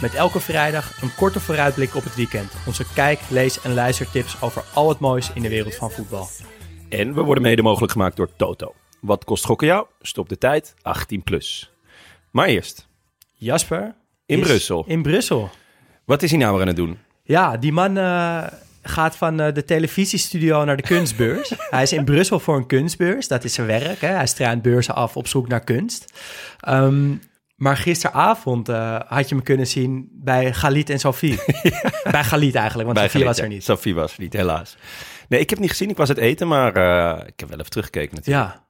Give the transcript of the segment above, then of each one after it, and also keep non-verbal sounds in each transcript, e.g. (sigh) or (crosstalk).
Met elke vrijdag een korte vooruitblik op het weekend. Onze kijk, lees en luistertips over al het moois in de wereld van voetbal. En we worden mede mogelijk gemaakt door Toto. Wat kost gokken jou? Stop de tijd, 18 plus. Maar eerst, Jasper? In Brussel. In Brussel. wat is hij nou weer aan het doen? Ja, die man eh, gaat van eh, de televisiestudio naar de kunstbeurs. (laughs) hij is in Brussel voor een kunstbeurs. Dat is zijn werk. Hè? Hij struint beurzen af op zoek naar kunst. Ehm, maar gisteravond eh, had je hem kunnen zien bij Galit en Sophie. (laughs) Bij Galit eigenlijk, want Sophie Galit, was er niet. Sophie was er niet, helaas. Nee, ik heb niet gezien. Ik was het eten, maar eh, ik heb wel even teruggekeken natuurlijk. Ja.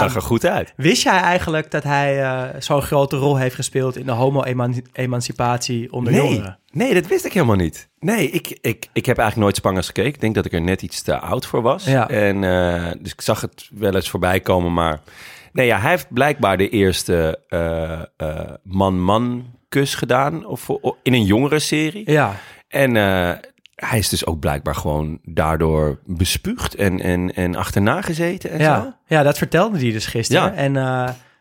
Zag er goed uit. Wist jij eigenlijk dat hij eh, zo'n grote rol heeft gespeeld in de homo-emancipatie onder Nee, jongeren? nee, dat wist ik helemaal niet. Nee, ik, ik, ik heb eigenlijk nooit Spangers gekeken. Ik denk dat ik er net iets te oud voor was. Ja. En, dus ik zag het wel eens voorbij komen, maar... Nee, ja, hij heeft blijkbaar de eerste eh, eh, man-man kus gedaan of, in een jongere serie. Ja, En eh, hij is dus ook blijkbaar gewoon daardoor bespuugd en, en, en achterna gezeten en zo. ja. ja, dat vertelde hij dus gisteren. Ja. En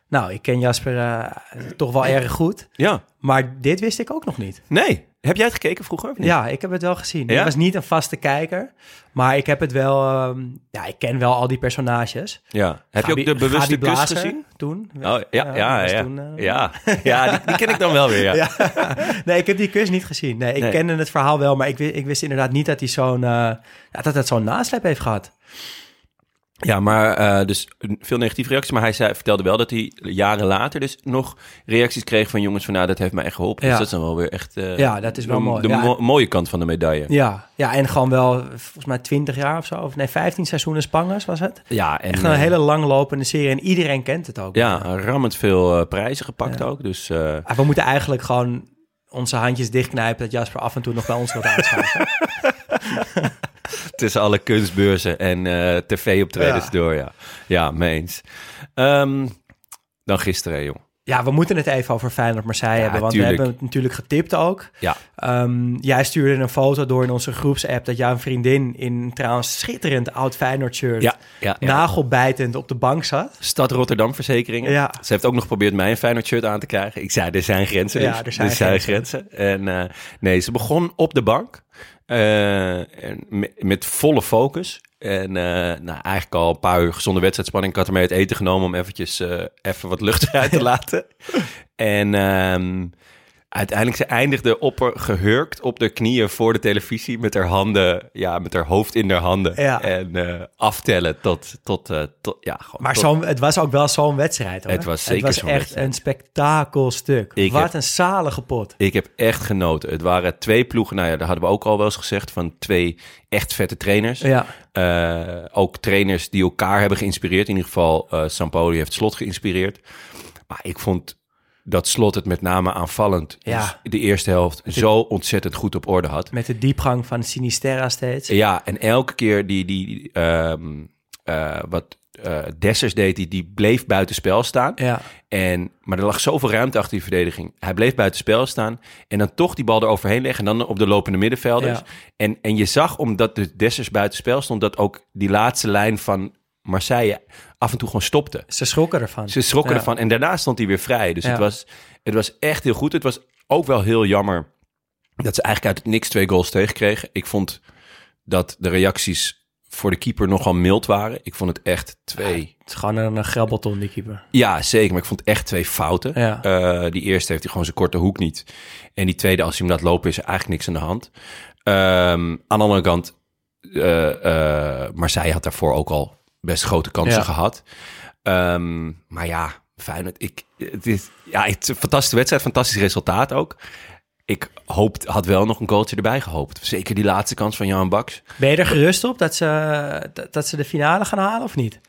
nou, ik ken Jasper toch wel erg goed. Ja. Maar dit wist ik ook nog niet. Nee. Heb jij het gekeken vroeger? Ja, ik heb het wel gezien. Ja? Ik was niet een vaste kijker, maar ik heb het wel... ehm, ja, ik ken wel al die personages. ja. Heb je ook de bewuste Gabi kus Blazer gezien? Toen. Oh, ja, ja, die ja. was Ja, toen, eh, ja. ja die, die ken ik dan wel weer, (laughs) ja. Nee, ik heb die kus niet gezien. Nee, ik Nee. kende het verhaal wel, maar ik, wist, ik wist inderdaad niet dat hij zo'n ja, dat het zo'n nasleep heeft gehad. Ja, maar eh, dus veel negatieve reacties. Maar hij zei, vertelde wel dat hij jaren later dus nog reacties kreeg van jongens van... nou, dat heeft mij echt geholpen. Ja. Dus dat is dan wel weer echt... eh, Ja, dat is wel de, mooi. De Ja. mo- mooie kant van de medaille. Ja, ja, en gewoon wel volgens mij 20 jaar of zo, of nee, 15 seizoenen Spangers was het. Ja, en Echt een eh, hele langlopende serie en iedereen kent het ook. ja, rammend veel prijzen gepakt Ja. ook. Dus Ah, We moeten eigenlijk gewoon onze handjes dichtknijpen dat Jasper af en toe nog bij ons wilt aanschuiven. (laughs) (laughs) tussen alle kunstbeurzen en eh, tv-optredens Ja. door, ja. Ja, meens. Ehm, dan gisteren, jong. ja, we moeten het even over Feyenoord Marseille hebben, want tuurlijk. we hebben het natuurlijk getipt ook. Ja. Ehm, jij stuurde een foto door in onze groepsapp dat jouw vriendin in trouwens schitterend oud Feyenoord shirt, Ja, ja, ja. nagelbijtend op de bank zat. Stad Rotterdam Verzekeringen. Ja. Ze heeft ook nog geprobeerd mij een Feyenoord shirt aan te krijgen. Ik zei, er zijn grenzen. Ja, dus. er zijn grenzen. En eh, nee, ze begon op de bank. Eh, en met, met volle focus. En eh, nou, eigenlijk al een paar uur gezonde wedstrijdspanning. Ik had ermee het eten genomen om eventjes eh, even wat lucht (laughs) eruit te laten. En ehm, uiteindelijk ze eindigde op haar gehurkt op de knieën voor de televisie. Met haar handen, ja, met haar hoofd in haar handen. Ja. En eh, aftellen tot, tot, eh, tot ja, gewoon Maar tot- zo, het was ook wel zo'n wedstrijd hoor. Het was zeker Het was echt wedstrijd. een spektakelstuk. Ik Wat heb- een zalige pot. Ik heb echt genoten. Het waren twee ploegen. Nou ja, daar hadden we ook al wel eens gezegd. Van twee echt vette trainers. Ja, Eh, ook trainers die elkaar hebben geïnspireerd. In ieder geval, Sampoli heeft Slot geïnspireerd. Maar ik vond dat Slot het met name aanvallend. Ja. dus de eerste helft zo ontzettend goed op orde had. met de diepgang van Sinisterra steeds. Ja, en elke keer die, die ehm, eh, wat eh Dessers deed, die, die bleef buitenspel staan. Ja, En, maar er lag zoveel ruimte achter die verdediging. Hij bleef buiten spel staan. En dan toch die bal eroverheen leggen. En dan op de lopende middenvelders. Ja. En, en je zag, omdat de Dessers buiten spel stond... dat ook die laatste lijn van Marseille af en toe gewoon stopte. ze schrokken ervan. Ze schrokken Ja. ervan. En daarna stond hij weer vrij. Dus Ja. het, was, het was echt heel goed. Het was ook wel heel jammer... dat ze eigenlijk uit het niks twee goals tegenkregen. Ik vond dat de reacties voor de keeper nogal mild waren. Ik vond het echt twee... Het is gewoon een, grabbelton, die keeper. Ja, zeker. Maar ik vond echt twee fouten. Eh, die eerste heeft hij gewoon zijn korte hoek niet. En die tweede, als hij hem laat lopen, is er eigenlijk niks aan de hand. Ehm, aan de andere kant, eh eh Marseille had daarvoor ook al best grote kansen Ja. gehad. Ehm, maar ja, Feyenoord, ik, het is, ja, het is een fantastische wedstrijd, fantastisch resultaat ook. Ik hoop, had wel nog een goaltje erbij gehoopt. Zeker die laatste kans van Jan Baks. Ben je er gerust op dat ze, dat, dat ze de finale gaan halen of niet?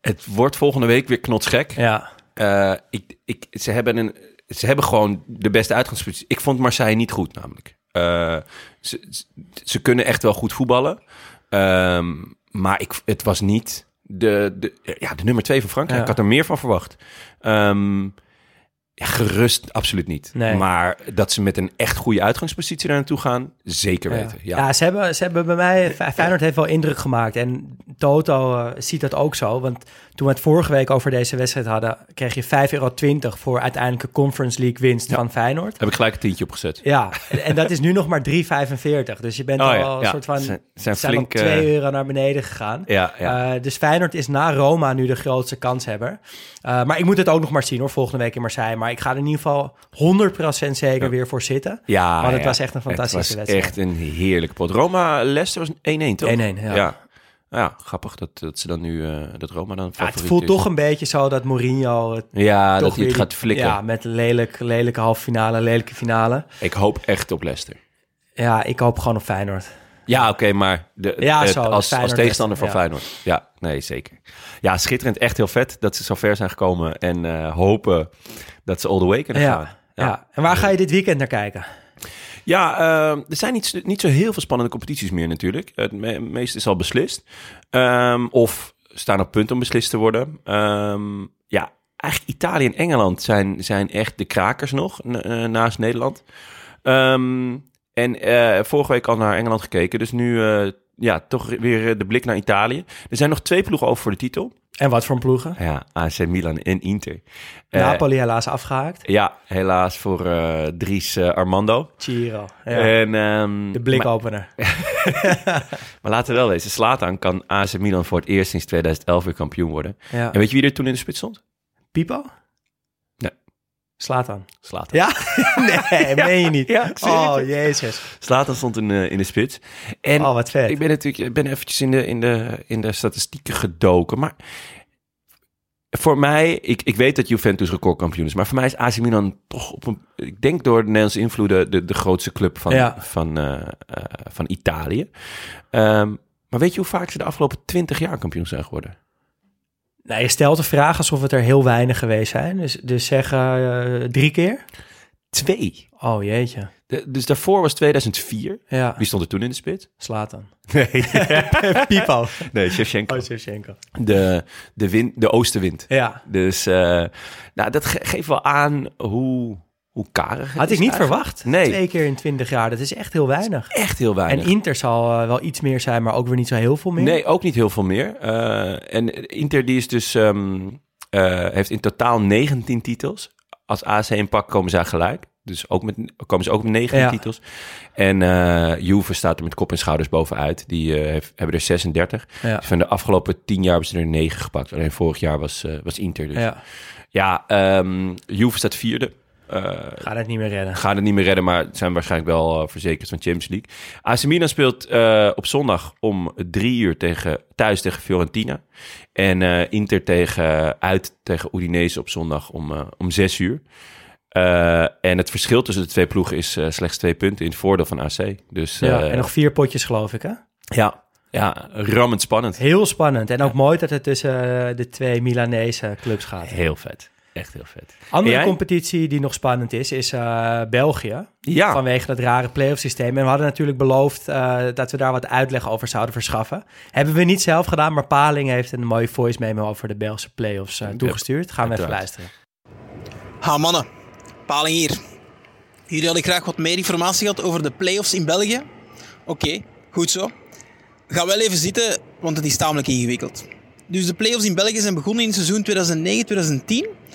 Het wordt volgende week weer knotsgek. Ja, Eh, ik, ik, ze, hebben een, ze hebben gewoon de beste uitgangspositie. Ik vond Marseille niet goed, namelijk. Eh, ze, ze, ze kunnen echt wel goed voetballen. Ehm, maar ik, het was niet de, de, ja, de nummer twee van Frankrijk. Ja. Ik had er meer van verwacht. Ehm, ja, gerust, absoluut niet. Nee. Maar dat ze met een echt goede uitgangspositie daar naartoe gaan, zeker weten. Ja, Ja, ze, hebben, ze hebben bij mij... Fe- Feyenoord heeft wel indruk gemaakt. En Toto eh, ziet dat ook zo. Want toen we het vorige week over deze wedstrijd hadden... kreeg je 5,20 euro voor uiteindelijke Conference League winst van Feyenoord. Heb ik gelijk een tientje opgezet. Ja, en, en dat is nu nog maar 3,45. Dus je bent Oh al een soort van... Zijn- zijn zijn flink, al 2 eh, euro naar beneden gegaan. Ja. Eh, dus Feyenoord is na Roma nu de grootste kanshebber. Maar ik moet het ook nog maar zien hoor, volgende week in Marseille. Maar ik ga er in ieder geval 100% zeker weer voor zitten. ja, Want het ja. was echt een fantastische Het was wedstrijd. echt een heerlijke pot. Roma-Leicester was 1-1, toch? 1-1, ja. ja. Ja, grappig dat, dat ze dan nu, eh, dat Roma dan Ja, het voelt is. toch een beetje zo dat Mourinho het Ja, toch dat hij het gaat flikken. Ja, met een lelijk, lelijke halve finale, lelijke finale. Ik hoop echt op Leicester. Ja, ik hoop gewoon op Feyenoord. Ja, oké, maar de, Ja, het- zo, de als, als tegenstander van wedstrijd, Feyenoord. Ja, nee, zeker. Ja, schitterend. Echt heel vet dat ze zo ver zijn gekomen. En eh, hopen dat ze all the way kunnen gaan. Ja, ja. En waar ga je dit weekend naar kijken? Ja, eh, er zijn niet, niet zo heel veel spannende competities meer natuurlijk. Het me- meeste is al beslist. Ehm, of staan op punt om beslist te worden. Ehm, ja, eigenlijk Italië en Engeland zijn, zijn echt de krakers nog, eh, naast Nederland. Ehm, en eh, vorige week al naar Engeland gekeken. Dus nu eh, ja, toch weer eh, de blik naar Italië. Er zijn nog twee ploegen over voor de titel. En wat voor ploegen? Ja, AC Milan en Inter. Napoli helaas afgehaakt. ja, helaas voor Dries Armando. Giro. Ja. En, ehm, de blikopener. (laughs) Maar laten we wel wezen, Slatan kan AC Milan voor het eerst sinds 2011 weer kampioen worden. Ja. En weet je wie er toen in de spits stond? Pipo? Slaat aan. Slatan. Ja? (laughs) nee, (laughs) meen je niet. Ja, oh, je. jezus. Slatan stond in, eh, in de spits. En Oh, wat vet. ik ben natuurlijk ik ben eventjes in de, in, de, in de statistieken gedoken. Maar voor mij, ik, ik weet dat Juventus recordkampioen is. Maar voor mij is AC Milan toch op een, ik denk door de Nederlandse invloeden, de, de grootste club van, Ja. van, eh, eh, van Italië. Ehm, maar weet je hoe vaak ze de afgelopen 20 jaar kampioen zijn geworden? Nou, je stelt de vraag alsof het er heel weinig geweest zijn. Dus, dus zeg eh, drie keer? Twee. Oh, jeetje. De- dus daarvoor was 2004. Ja, Wie stond er toen in de spits? slaat dan. Nee, (laughs) Pipo. nee Shevchenko. Oh, Shevchenko. De, de, wind, de oostenwind. Ja. Dus eh, nou, dat ge- geeft wel aan hoe, hoe karig het Had ik niet eigenlijk. verwacht. Nee. Twee keer in twintig jaar, dat is echt heel weinig. Echt heel En weinig. Inter zal eh, wel iets meer zijn, maar ook weer niet zo heel veel meer. Nee, ook niet heel veel meer. Eh, en Inter die is dus, ehm, eh, heeft in totaal 19 titels. Als AC in pak komen zij gelijk. Dus ook met, komen ze ook met 19 Ja. titels. En Juve staat er met kop en schouders bovenuit. Die heeft, hebben er 36. Ja. Dus van de afgelopen 10 jaar hebben ze er 9 gepakt. Alleen vorig jaar was, was Inter dus. Ja, Ja, ehm, Juve staat vierde. Eh, gaat het niet meer redden. gaan het niet meer redden, maar zijn waarschijnlijk wel eh, verzekerd van Champions League. AC Milan speelt eh, op zondag om drie uur tegen, thuis tegen Fiorentina. En Inter tegen, uit tegen Udinese op zondag om, om zes uur. En het verschil tussen de twee ploegen is slechts twee punten in het voordeel van AC. Dus Ja, en nog vier potjes geloof ik, hè? ja, ja, rammend spannend. Heel spannend. En ook mooi dat het tussen de twee Milanese clubs gaat. Heel vet. Echt heel vet. Andere competitie die nog spannend is, is eh, België. Ja, Vanwege dat rare playoff systeem. En we hadden natuurlijk beloofd eh, dat we daar wat uitleg over zouden verschaffen. Hebben we niet zelf gedaan, maar Paling heeft een mooie voice memo over de Belgische playoffs eh, toegestuurd. Gaan we even luisteren. Ha mannen, Paling hier. Jullie hadden graag wat meer informatie gehad over de play-offs in België. Oké, goed zo. Ga wel even zitten, want het is tamelijk ingewikkeld. Dus de play-offs in België zijn begonnen in het seizoen 2009-2010.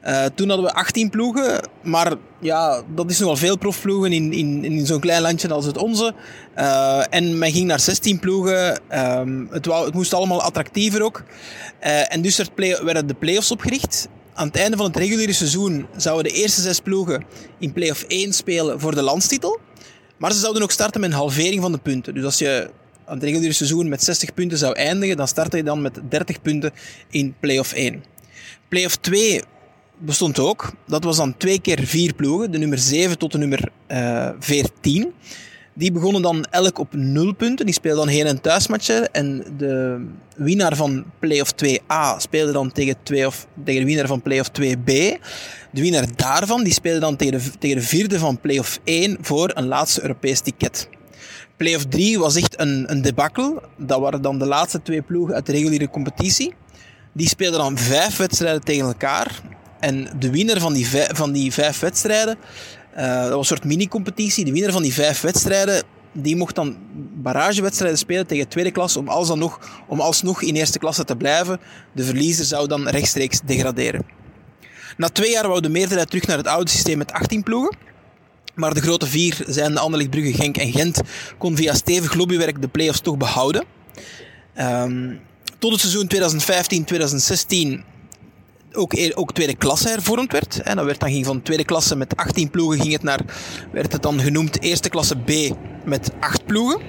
Eh, toen hadden we 18 ploegen, maar ja, dat is nogal veel profploegen in, in, in zo'n klein landje als het onze. Eh, en men ging naar 16 ploegen. Ehm, het, wou, het moest allemaal attractiever ook. Eh, en dus werd play, werden de play-offs opgericht. Aan het einde van het reguliere seizoen zouden de eerste zes ploegen in play-off 1 spelen voor de landstitel. Maar ze zouden ook starten met een halvering van de punten. Dus als je aan het reguliere seizoen met 60 punten zou eindigen, dan startte je dan met 30 punten in play-off 1. Play-off 2 bestond ook. Dat was dan twee keer vier ploegen, de nummer 7 tot de nummer eh 14. Die begonnen dan elk op 0 punten. Die speelden dan heen- en thuismatchen. En de winnaar van play-off 2A speelde dan tegen, twee of, tegen de winnaar van play-off 2B. De winnaar daarvan die speelde dan tegen de, tegen de vierde van play-off 1 voor een laatste Europees ticket. Playoff 3 was echt een, een debakkel. Dat waren dan de laatste twee ploegen uit de reguliere competitie. Die speelden dan vijf wedstrijden tegen elkaar. En de winnaar van die vijf, van die vijf wedstrijden, eh, dat was een soort mini-competitie. De winnaar van die vijf wedstrijden, die mocht dan barragewedstrijden spelen tegen tweede klasse om, om alsnog in eerste klasse te blijven. De verliezer zou dan rechtstreeks degraderen. Na twee jaar wou de meerderheid terug naar het oude systeem met 18 ploegen. Maar de grote vier, zijn de Anderlecht, Brugge, Genk en Gent, kon via stevig lobbywerk de play-offs toch behouden. Ehm, tot het seizoen 2015-2016 ook, e- ook tweede klasse hervormd werd. En dat werd dan ging van tweede klasse met 18 ploegen ging het naar, werd het dan genoemd eerste klasse B met 8 ploegen.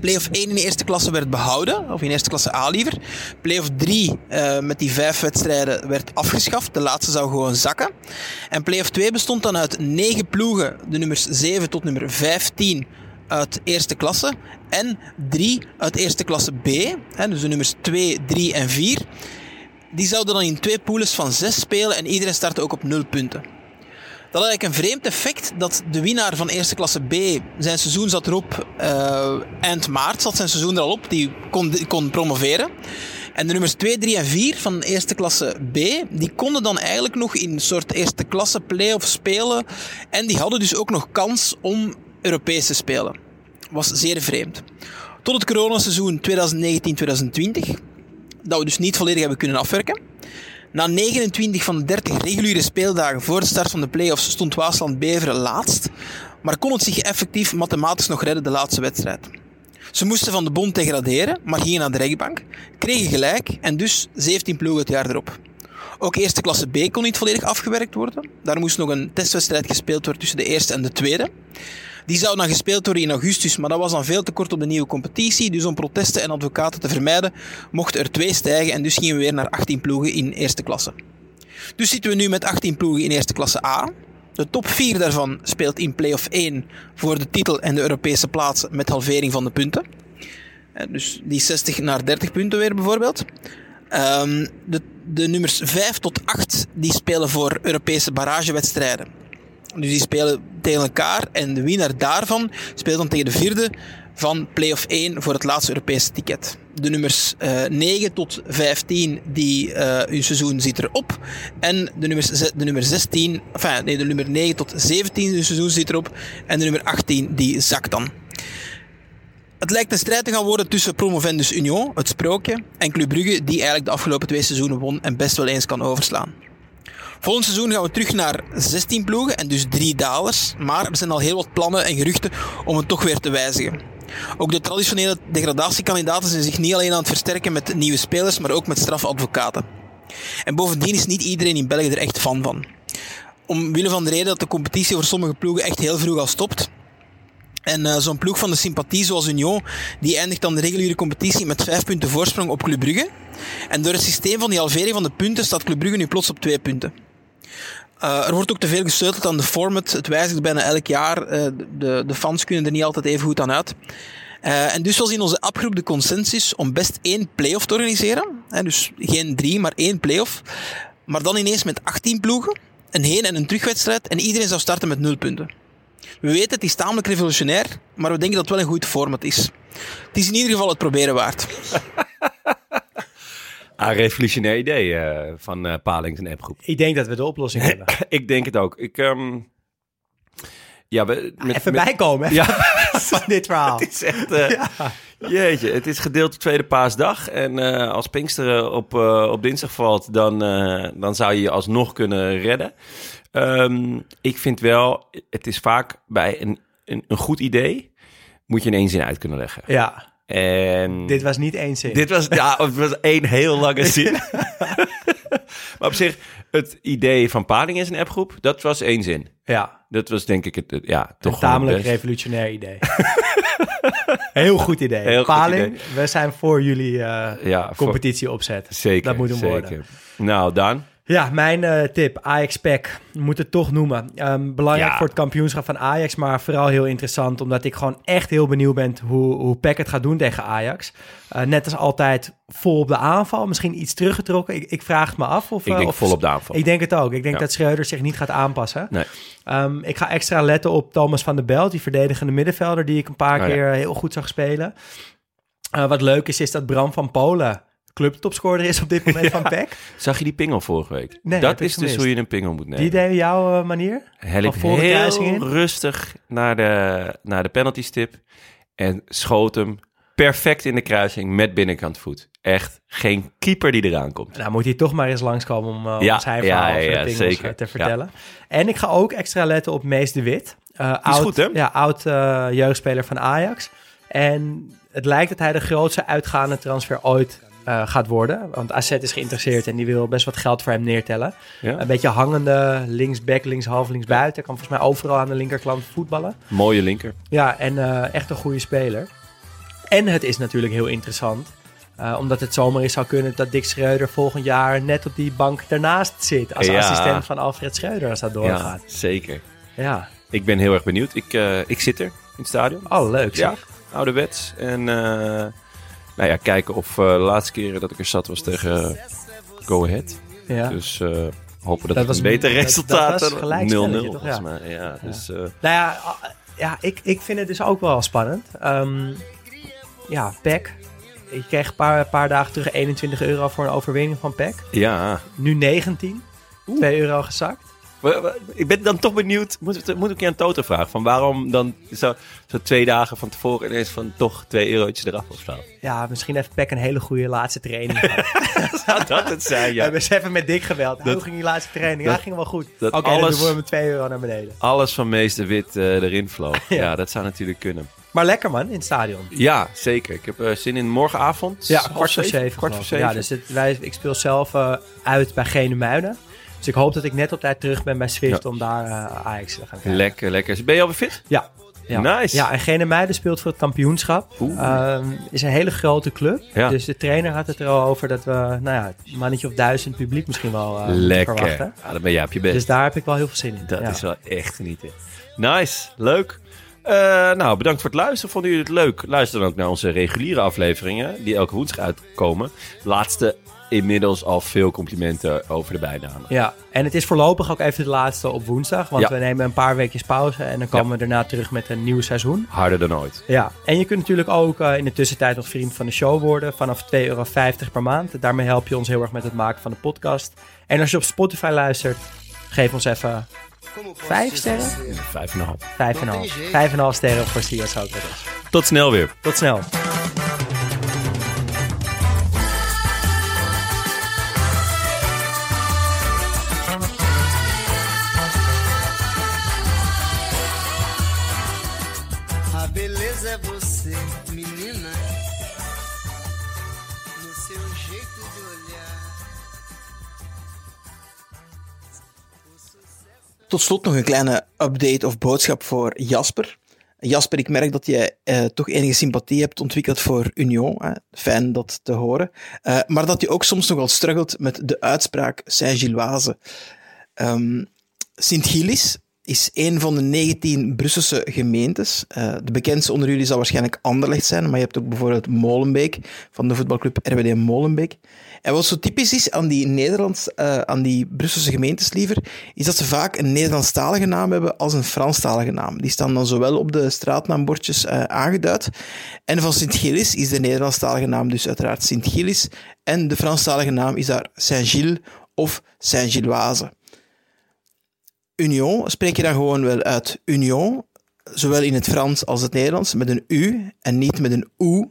Playoff 1 in de eerste klasse werd behouden, of in eerste klasse A liever. Playoff 3 uh, met die vijf wedstrijden werd afgeschaft. De laatste zou gewoon zakken. En Playoff 2 bestond dan uit 9 ploegen, de nummers 7 tot nummer 15 uit eerste klasse. En 3 uit eerste klasse B, hè, dus de nummers 2, 3 en 4. Die zouden dan in twee pools van 6 spelen en iedereen startte ook op 0 punten. Dat had eigenlijk een vreemd effect dat de winnaar van eerste klasse B, zijn seizoen zat erop, uh, eind maart zat zijn seizoen er al op, die kon, kon promoveren. En de nummers 2, 3 en 4 van eerste klasse B, die konden dan eigenlijk nog in een soort eerste klasse play-off spelen. En die hadden dus ook nog kans om Europees te spelen. Was zeer vreemd. Tot het coronaseizoen 2019-2020, dat we dus niet volledig hebben kunnen afwerken. Na 29 van de 30 reguliere speeldagen voor de start van de play-offs stond Waasland Beveren laatst, maar kon het zich effectief mathematisch nog redden de laatste wedstrijd. Ze moesten van de bond degraderen, maar gingen naar de rechtbank, kregen gelijk en dus 17 ploegen het jaar erop. Ook eerste klasse B kon niet volledig afgewerkt worden. Daar moest nog een testwedstrijd gespeeld worden tussen de eerste en de tweede. Die zou dan gespeeld worden in augustus, maar dat was dan veel te kort op de nieuwe competitie. Dus om protesten en advocaten te vermijden, mochten er twee stijgen en dus gingen we weer naar 18 ploegen in eerste klasse. Dus zitten we nu met 18 ploegen in eerste klasse A. De top 4 daarvan speelt in play-off 1 voor de titel en de Europese plaatsen met halvering van de punten. Dus die 60 naar 30 punten weer bijvoorbeeld. Um, de, de nummers 5 tot 8 die spelen voor Europese barragewedstrijden. Dus die spelen tegen elkaar en de winnaar daarvan speelt dan tegen de vierde van play-off 1 voor het laatste Europese ticket. De nummers uh, 9 tot 15, die, uh, hun seizoen zit erop. En de, nummers, de nummer 16, enfin, nee, de nummer 9 tot 17, hun seizoen zit erop. En de nummer 18, die zakt dan. Het lijkt een strijd te gaan worden tussen Promovendus Union, het sprookje, en Club Brugge, die eigenlijk de afgelopen twee seizoenen won en best wel eens kan overslaan. Volgend seizoen gaan we terug naar 16 ploegen en dus drie dalers. Maar er zijn al heel wat plannen en geruchten om het toch weer te wijzigen. Ook de traditionele degradatiekandidaten zijn zich niet alleen aan het versterken met nieuwe spelers, maar ook met strafadvocaten. En bovendien is niet iedereen in België er echt fan van. Omwille van de reden dat de competitie voor sommige ploegen echt heel vroeg al stopt. En uh, zo'n ploeg van de sympathie zoals Union, die eindigt dan de reguliere competitie met vijf punten voorsprong op Club Brugge. En door het systeem van die halvering van de punten staat Club Brugge nu plots op twee punten. Uh, er wordt ook te veel gesleuteld aan de format. Het wijzigt bijna elk jaar. Uh, de, de fans kunnen er niet altijd even goed aan uit. Uh, en dus was in onze appgroep de consensus om best één play-off te organiseren. Hè, dus geen drie, maar één play-off. Maar dan ineens met 18 ploegen, een heen- en een terugwedstrijd. En iedereen zou starten met nul punten. We weten, het is tamelijk revolutionair, maar we denken dat het wel een goed format is. Het is in ieder geval het proberen waard. (laughs) Een revolutionair idee uh, van uh, Palings en appgroep. Ik denk dat we de oplossing (laughs) hebben. ik denk het ook. Ik, um, ja, we, met, Even met, bijkomen ja. (laughs) van dit verhaal. (laughs) het is echt... Uh, ja. Jeetje, het is gedeeld op tweede paasdag. En als Pinksteren op, op dinsdag valt, dan, dan zou je je alsnog kunnen redden. Um, ik vind wel, het is vaak bij een, een, een goed idee, moet je in één zin uit kunnen leggen. Ja. En dit was niet één zin. Dit was, ja, (laughs) het was één heel lange (laughs) zin. maar op zich, het idee van Paling is een appgroep, dat was één zin. Ja. Dat was denk ik het, het ja, toch een tamelijk revolutionair idee. (laughs) heel goed idee. Heel Paling, goed idee. we zijn voor jullie uh, ja, competitie opzetten. Zeker, Dat moet hem zeker. worden. Nou, dan. Ja, mijn eh, tip, Ajax PEC, moet het toch noemen. Ehm, belangrijk Ja. voor het kampioenschap van Ajax, maar vooral heel interessant... omdat ik gewoon echt heel benieuwd ben hoe, hoe PEC het gaat doen tegen Ajax. Eh, net als altijd vol op de aanval, misschien iets teruggetrokken. Ik, ik vraag het me af. Of, Ik eh, denk of- vol op de aanval. Ik denk het ook. Ik denk Ja. dat Schreuder zich niet gaat aanpassen. Nee. Ehm, ik ga extra letten op Thomas van der Belt, die verdedigende middenvelder... die ik een paar Oh ja. keer heel goed zag spelen. Wat leuk is, is dat Bram van Polen clubtopscorer is op dit moment (laughs) van PEC. Zag je die pingel vorige week? Nee, dat is dus hoe je een pingel moet nemen. Die deed jouw eh, manier? Hel ik heel rustig naar de, naar de penalty stip en schoot hem perfect in de kruising met binnenkant voet. Echt geen keeper die eraan komt. Nou, moet hij toch maar eens langskomen om uh, Ja, ons verhaal over ja, de pingels zeker. eh, te vertellen. En ik ga ook extra letten op Mees de Wit. Eh, is oud, goed, hè? Ja, oud eh, jeugdspeler van Ajax. En het lijkt dat hij de grootste uitgaande transfer ooit eh, gaat worden. Want AZ is geïnteresseerd en die wil best wat geld voor hem neertellen. Ja? Een beetje hangende linksback, linkshalf, linksbuiten. Kan volgens mij overal aan de linkerkant voetballen. Mooie linker. Ja, en eh, echt een goede speler. En het is natuurlijk heel interessant. eh, omdat het zomaar eens zou kunnen dat Dick Schreuder volgend jaar net op die bank daarnaast zit. Als Ja. assistent van Alfred Schreuder als dat doorgaat. Ja, zeker. Ja. Ik ben heel erg benieuwd. Ik, ik zit er in het stadion. Oh, leuk Ja, zeg. ouderwets. En nou ja, kijken of eh, de laatste keren dat ik er zat was tegen Go Ahead. Ja. Dus eh, hopen dat, Dat het was- een beter dat- resultaat dat was gelijk 0-0 spelletje, toch? volgens Ja. mij. Ja, dus, eh, Nou ja, ja ik, ik vind het dus ook wel spannend. Ehm, ja, PEC. Ik kreeg een paar, paar dagen terug 21 euro voor een overwinning van PEC. ja. Nu 19. 2 euro gezakt. Ik ben dan toch benieuwd, moet, moet ik je aan Toto vragen, van waarom dan zo, zo twee dagen van tevoren ineens van toch twee eurotjes eraf of zo? Ja, misschien heeft PEC een hele goede laatste training. (laughs) Zou dat het zijn, We ja. hebben eens even met Dick gebeld. Hoe Dat- ging die laatste training? dat- ja, ging wel goed. dat Oké, dan alles- doen we hem 2 euro naar beneden. Alles van Meester Wit eh, erin vloog. (laughs) Ja. Ja. dat zou natuurlijk kunnen. Maar lekker man, in het stadion. Ja, zeker. Ik heb eh, zin in morgenavond. Ja, kwart voor zeven. Kwart voor zeven. Ja, dus het, wij, ik speel zelf eh, uit bij Genemuiden. Dus ik hoop dat ik net op tijd terug ben bij Swift Ja. om daar eh, Ajax te gaan kijken. Lekker, lekker. Ben je alweer fit? Ja. ja. Nice. Ja, en Genemuiden speelt voor het kampioenschap. Ehm, is een hele grote club. Ja. Dus de trainer had het er al over dat we, nou ja, een mannetje of duizend publiek misschien wel eh, lekker. verwachten. Ja, dan ben jij op je best. Dus daar heb ik wel heel veel zin in. Dat Ja. is wel echt genieten. Nice, leuk. Eh, nou, bedankt voor het luisteren. Vonden jullie het leuk? Luister dan ook naar onze reguliere afleveringen, die elke woensdag uitkomen. Laatste, inmiddels al veel complimenten over de bijnamen. Ja, en het is voorlopig ook even de laatste op woensdag. Want Ja. we nemen een paar weekjes pauze en dan komen we daarna terug met een nieuw seizoen. Harder dan ooit. Ja, en je kunt natuurlijk ook eh, in de tussentijd nog vriend van de show worden vanaf 2,50 euro per maand. Daarmee help je ons heel erg met het maken van de podcast. En als je op Spotify luistert, geef ons even Como posso Vijf te sterren? esquecer? 5,5. 5,5. 5,5 sterren voor Sia Socrates. Tot snel weer. Tot snel. Tot slot nog een kleine update of boodschap voor Jasper. Jasper, ik merk dat jij eh, toch enige sympathie hebt ontwikkeld voor Union. Hè? Fijn dat te horen. Eh, maar dat je ook soms nogal struggelt met de uitspraak Saint-Gilloise. Ehm Sint-Gilles is een van de 19 Brusselse gemeentes. Eh, de bekendste onder jullie zal waarschijnlijk Anderlecht zijn, maar je hebt ook bijvoorbeeld Molenbeek van de voetbalclub RWD Molenbeek. En wat zo typisch is aan die, Nederlands, eh, aan die Brusselse gemeentes liever, is dat ze vaak een Nederlandstalige naam hebben als een Franstalige naam. Die staan dan zowel op de straatnaambordjes eh, aangeduid. En van Sint-Gilles is de Nederlandstalige naam dus uiteraard Sint-Gilles. En de Franstalige naam is daar Saint-Gilles of Saint-Gilloise. Union spreek je dan gewoon wel uit Union, zowel in het Frans als het Nederlands, met een U en niet met een OE.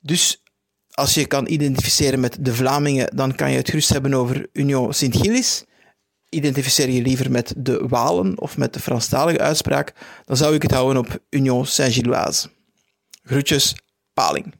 Dus als je kan identificeren met de Vlamingen, dan kan je het gerust hebben over Union Sint-Gilles. Identificeer je liever met de Walen of met de Franstalige uitspraak, dan zou ik het houden op Union Saint-Gilloise. Groetjes, Paling.